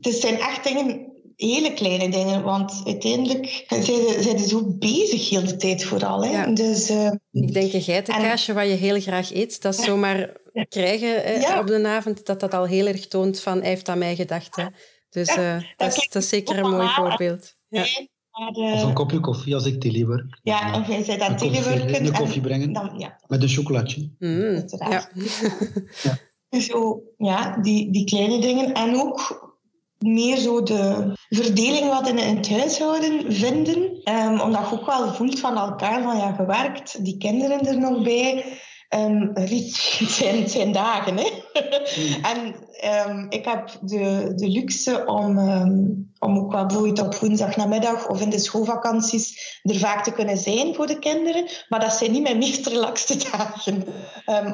het zijn echt dingen, hele kleine dingen. Want uiteindelijk zijn ze, zijn ze zo bezig heel de tijd vooral. Hè? Ja. Dus eh, Ik denk een geitenkaasje wat je heel graag eet, dat zomaar Ja. krijgen eh, Ja. op de avond, dat dat al heel erg toont van hij heeft aan mij gedacht. Hè. Dus Ja, eh, dat, is, dat is zeker een mooi voorbeeld. Ja. maar, Of eh, een kopje koffie als ik telewerk. Ja, of jij bent aan Een het koffie- telewerken. een en koffie brengen. Dan, ja, Met een chocolaatje. Mm, Uiteraard. ja. <laughs> zo, ja die, die kleine dingen. En ook meer zo de verdeling wat in het huishouden vinden. Ehm, omdat je ook wel voelt van elkaar van ja, gewerkt, die kinderen er nog bij. Riet, <laughs> het, zijn, het zijn dagen, hè. en ehm, ik heb de, de luxe om, om ook wel bijvoorbeeld op woensdagnamiddag of in de schoolvakanties er vaak te kunnen zijn voor de kinderen. Maar dat zijn niet mijn <laughs> meest relaxte dagen.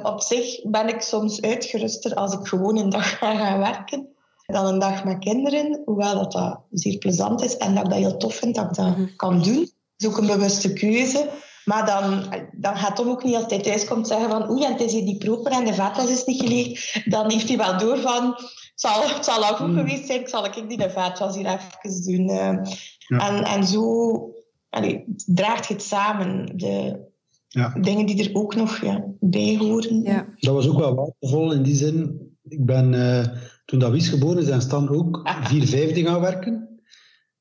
Op zich ben ik soms uitgeruster als ik gewoon een dag ga gaan werken dan een dag met kinderen. Hoewel dat, dat zeer plezant is en dat ik dat heel tof vind dat ik dat Mhm. kan doen. Dat is ook een bewuste keuze. Maar dan, dan gaat Tom ook niet als hij thuis komt zeggen van oei, en het is hier die proper en de vaatwas is niet geleegd. Dan heeft hij wel door van het zal, het zal al goed Mm. geweest zijn, ik zal ik die de vaatwas hier even doen. eh. Ja. En, en zo allee, draagt je het samen, de Ja. dingen die er ook nog ja, bij horen. Ja. Dat was ook wel waardevol in die zin. Ik ben, eh, toen dat Wies geboren is, en Stan ook vier vijfde gaan werken.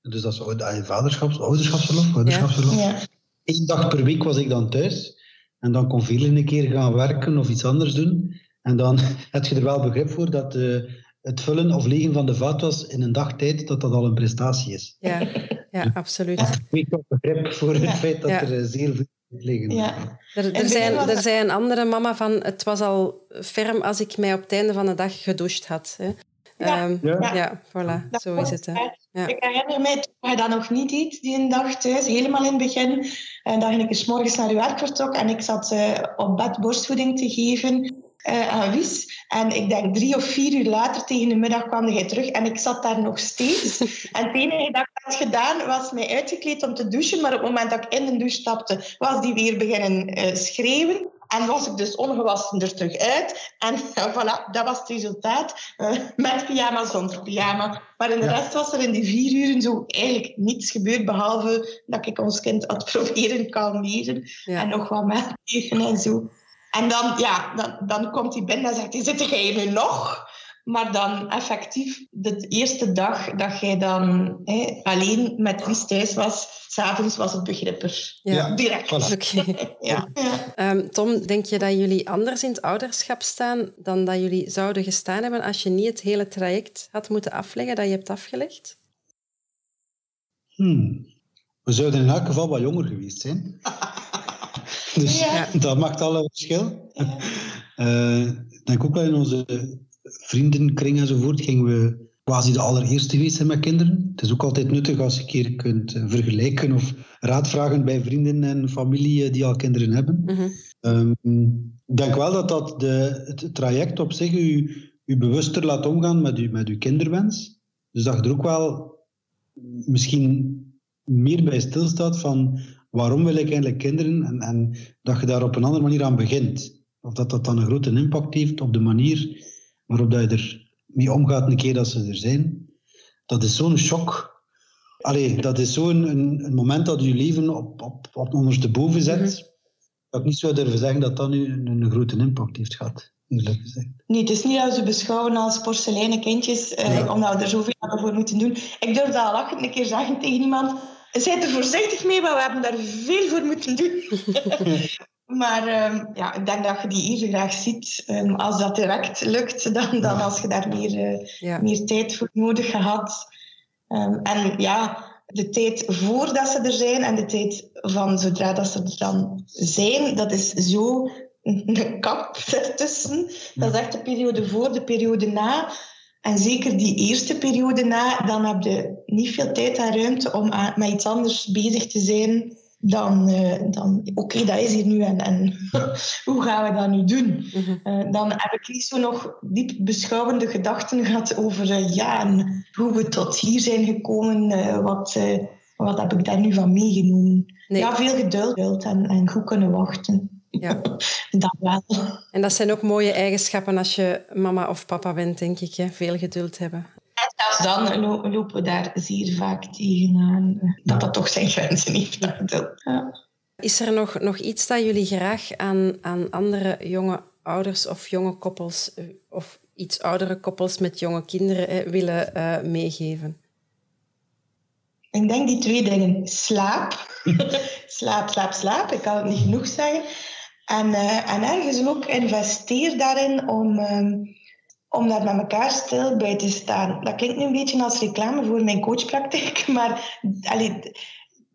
Dus dat is ah, vaderschaps, ouderschapsverlof. ouderschapsverlof. Ja. Eén dag per week was ik dan thuis. En dan kon veel een keer gaan werken of iets anders doen. En dan <laughs> heb je er wel begrip voor dat eh, het vullen of legen van de vaatwas in een dag tijd, dat dat al een prestatie is. Ja, ja, absoluut. Ik wel begrip voor het feit dat Ja. er eh, zeer veel liggen. Ja. Er, er, zijn, er dat- een andere mama van, het was al ferm als ik mij op het einde van de dag gedoucht had. Hè. Ja, Ehm, ja. ja, voilà, Dat zo is het. Hè. Ja. Ik herinner mij toen je dat nog niet deed, die een dag thuis, helemaal in het begin. En dat ik eens morgens naar je werk vertrok en ik zat eh, op bed borstvoeding te geven aan Wies. En ik denk drie of vier uur later tegen de middag kwam hij terug en ik zat daar nog steeds. <laughs> en het enige dat ik had gedaan was mij uitgekleed om te douchen, maar op het moment dat ik in de douche stapte, was die weer beginnen eh, schreeuwen. En was ik dus ongewassen er terug uit. En <laughs> voilà, dat was het resultaat. Eh, met pyjama, zonder pyjama. Maar in de Ja. rest was er in die vier uren zo eigenlijk niets gebeurd. Behalve dat ik ons kind had <laughs> proberen kalmeren. Ja. En nog wat melk geven en zo. En dan, ja, dan, dan komt hij binnen en zegt hij, zit jij hier nu nog? Maar dan effectief, de eerste dag dat jij dan hè, alleen met Wies thuis was, s'avonds was het begrip er. Ja. Direct. Voilà. Oké. <laughs> Ja. ja. Ehm, Tom, denk je dat jullie anders in het ouderschap staan dan dat jullie zouden gestaan hebben als je niet het hele traject had moeten afleggen dat je hebt afgelegd? Hmm. We zouden in elk geval wat jonger geweest zijn. <laughs> <laughs> dus Ja. dat maakt al een verschil. <laughs> Eh, ik denk ook wel in onze vriendenkring enzovoort gingen we quasi de allereerste geweest zijn met kinderen. Het is ook altijd nuttig als je een keer kunt eh, vergelijken of raad vragen bij vrienden en familie eh, die al kinderen hebben. Mhm. Ehm, ik denk wel dat, dat de, het traject op zich u, u bewuster laat omgaan met, u, met uw kinderwens. Dus dat je er ook wel misschien meer bij stilstaat van waarom wil ik eigenlijk kinderen en, en dat je daar op een andere manier aan begint. Of dat dat dan een grote impact heeft op de manier waarop dat je er mee omgaat een keer dat ze er zijn. Dat is zo'n shock. Allee, dat is zo'n een, een moment dat je leven op, op, op ondersteboven zet. Mhm. Dat ik niet zou durven zeggen dat dat nu een, een grote impact heeft gehad. Nee, het is niet dat we ze beschouwen als porseleinen kindjes, eh, omdat we er zoveel voor moeten doen. Ik durf dat lachend een keer zeggen tegen iemand. Zijt er voorzichtig mee, maar we hebben daar veel voor moeten doen. <laughs> maar ehm, ja, ik denk dat je die even graag ziet. Ehm, als dat direct lukt, dan, dan als je daar meer, eh, meer tijd voor nodig had. Ehm, en ja, de tijd voordat ze er zijn en de tijd van zodra dat ze er dan zijn, dat is zo een kap <laughs> ertussen. Dat is echt de periode voor, de periode na. En zeker die eerste periode na, dan heb je niet veel tijd en ruimte om met iets anders bezig te zijn dan, uh, dan oké, dat is hier nu en, en <laughs> hoe gaan we dat nu doen? Mhm. Eh, dan heb ik niet zo nog diep beschouwende gedachten gehad over uh, ja, en hoe we tot hier zijn gekomen, wat, wat heb ik daar nu van meegenomen? Ja, veel geduld en, en goed kunnen wachten. Ja. dat wel. En dat zijn ook mooie eigenschappen als je mama of papa bent, denk ik. Hè? Veel geduld hebben. En zelfs dan lopen we daar zeer vaak tegenaan. Dat dat toch zijn grenzen heeft, dat geduld. Ja. Is er nog, nog iets dat jullie graag aan, aan andere jonge ouders of jonge koppels eh, of iets oudere koppels met jonge kinderen willen uh, meegeven? Ik denk die twee dingen. Slaap. <laughs> slaap, slaap, slaap. Ik kan het niet genoeg zeggen. En, uh, en ergens ook investeer daarin om, um, om daar met elkaar stil bij te staan. Dat klinkt nu een beetje als reclame voor mijn coachpraktijk, <laughs> maar allee,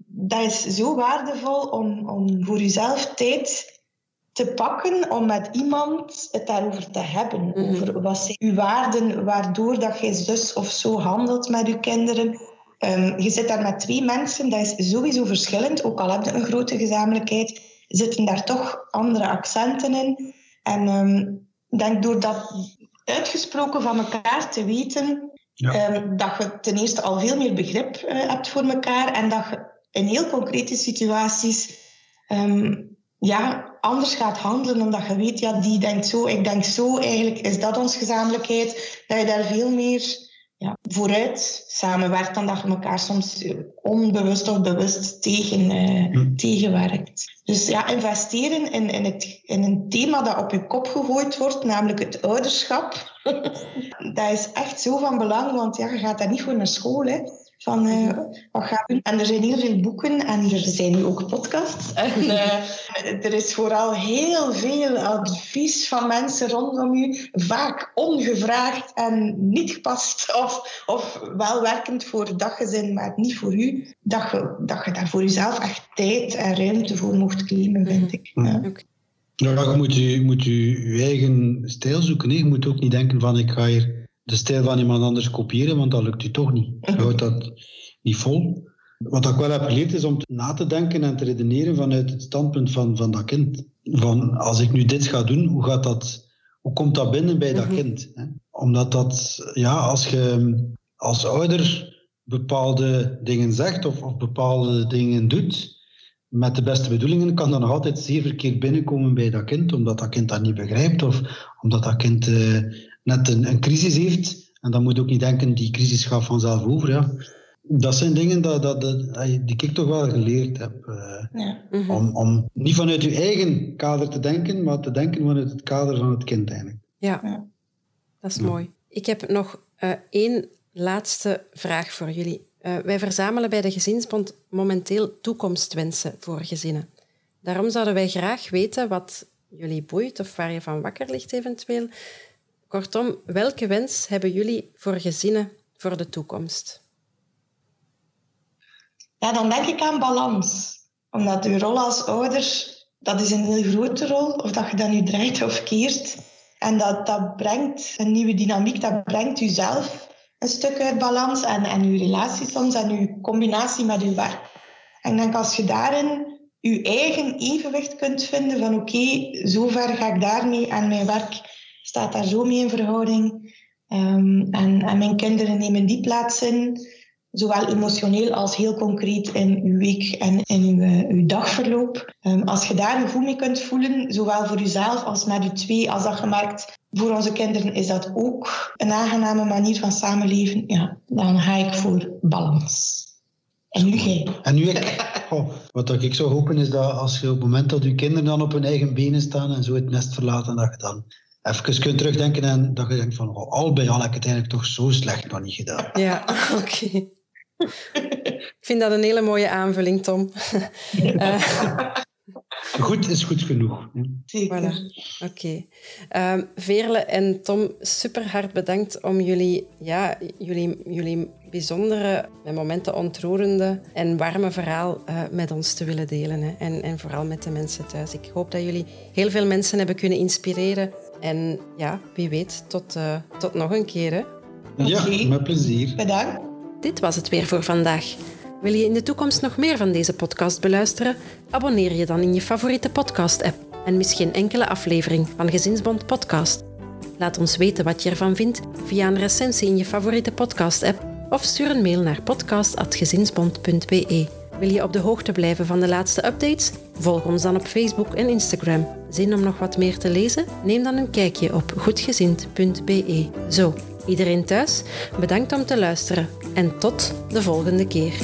dat is zo waardevol om, om voor jezelf tijd te pakken om met iemand het daarover te hebben. Mhm. Over wat zijn uw waarden, waardoor dat je zus of zo handelt met je kinderen. Um, je zit daar met twee mensen, dat is sowieso verschillend, ook al heb je een grote gezamenlijkheid zitten daar toch andere accenten in. En um, denk door dat uitgesproken van elkaar te weten, ehm, dat je ten eerste al veel meer begrip uh, hebt voor elkaar en dat je in heel concrete situaties um, ja, anders gaat handelen, omdat je weet, ja, die denkt zo, ik denk zo, eigenlijk is dat ons gezamenlijkheid, dat je daar veel meer ja, vooruit samenwerkt dan dat je elkaar soms onbewust of bewust tegen, uh, tegenwerkt. Dus ja, investeren in, in, het, in een thema dat op je kop gegooid wordt, namelijk het ouderschap, <laughs> dat is echt zo van belang, want ja, je gaat daar niet voor naar school. Hè van uh, wat gaan we doen. En er zijn heel veel boeken en er zijn nu ook podcasts. <laughs> En uh, er is vooral heel veel advies van mensen rondom u, vaak ongevraagd en niet gepast <laughs> of, of wel werkend voor het daggezin, maar niet voor u. Dat je, dat je daar voor jezelf echt tijd en ruimte voor mocht claimen, vind ik. Ja. Ja, je moet je, moet je, je eigen stijl zoeken. Je moet ook niet denken van ik ga hier de stijl van iemand anders kopiëren, want dat lukt u toch niet. Je houdt dat niet vol. Wat ik wel heb geleerd is om na te denken en te redeneren vanuit het standpunt van, van dat kind. Van als ik nu dit ga doen, hoe, gaat dat, hoe komt dat binnen bij dat mhm. kind? Hè? Omdat dat, ja, als je als ouder bepaalde dingen zegt of, of bepaalde dingen doet, met de beste bedoelingen, kan dat nog altijd zeer verkeerd binnenkomen bij dat kind, omdat dat kind dat niet begrijpt of omdat dat kind uh, net een, een, crisis heeft. En dan moet je ook niet denken, die crisis gaat vanzelf over. Ja. Dat zijn dingen dat, dat, dat, die ik toch wel geleerd heb. Uh, ja. Mhm. om, om niet vanuit je eigen kader te denken, maar te denken vanuit het kader van het kind eigenlijk. Ja, ja. dat is mooi. Ik heb nog uh, één laatste vraag voor jullie. Uh, wij verzamelen bij de Gezinsbond momenteel toekomstwensen voor gezinnen. Daarom zouden wij graag weten wat jullie boeit of waar je van wakker ligt eventueel. Kortom, welke wens hebben jullie voor gezinnen voor de toekomst? Ja, dan denk ik aan balans. Omdat uw rol als ouder, dat is een heel grote rol. Of dat je dat nu draait of keert. En dat, dat brengt een nieuwe dynamiek, dat brengt u zelf een stuk uit balans. En, en uw relatie soms en uw combinatie met uw werk. En ik denk als je daarin je eigen evenwicht kunt vinden van oké, okay, zover ga ik daarmee en mijn werk staat daar zo mee in verhouding. Um, en, en mijn kinderen nemen die plaats in, zowel emotioneel als heel concreet in uw week en in uw, uh, uw dagverloop. Um, als je daar een goed mee kunt voelen, zowel voor jezelf als met je twee, als dat gemerkt voor onze kinderen is dat ook een aangename manier van samenleven, ja, dan ga ik voor balans. En nu jij. En nu ik. Oh, wat ik zou hopen is dat als je op het moment dat je kinderen dan op hun eigen benen staan en zo het nest verlaten, dat je dan even kunt terugdenken en dat je denkt van, oh, al bij al heb ik het eigenlijk toch zo slecht nog niet gedaan. Ja, <laughs> oké. ik vind dat een hele mooie aanvulling, Tom. uh, <laughs> Goed is goed genoeg. Voilà. Oké. Okay. Ehm, Veerle en Tom, super hard bedankt om jullie, ja, jullie, jullie bijzondere, met momenten ontroerende en warme verhaal uh, met ons te willen delen. Hè. En, en vooral met de mensen thuis. Ik hoop dat jullie heel veel mensen hebben kunnen inspireren. En ja, wie weet, tot, uh, tot nog een keer. Hè. Ja, met plezier. Bedankt. Dit was het weer voor vandaag. Wil je in de toekomst nog meer van deze podcast beluisteren? Abonneer je dan in je favoriete podcast-app en mis geen enkele aflevering van Gezinsbond Podcast. Laat ons weten wat je ervan vindt via een recensie in je favoriete podcast-app of stuur een mail naar podcast.gezinsbond.be. Wil je op de hoogte blijven van de laatste updates? Volg ons dan op Facebook en Instagram. Zin om nog wat meer te lezen? Neem dan een kijkje op goedgezind.be. Zo, iedereen thuis, bedankt om te luisteren en tot de volgende keer.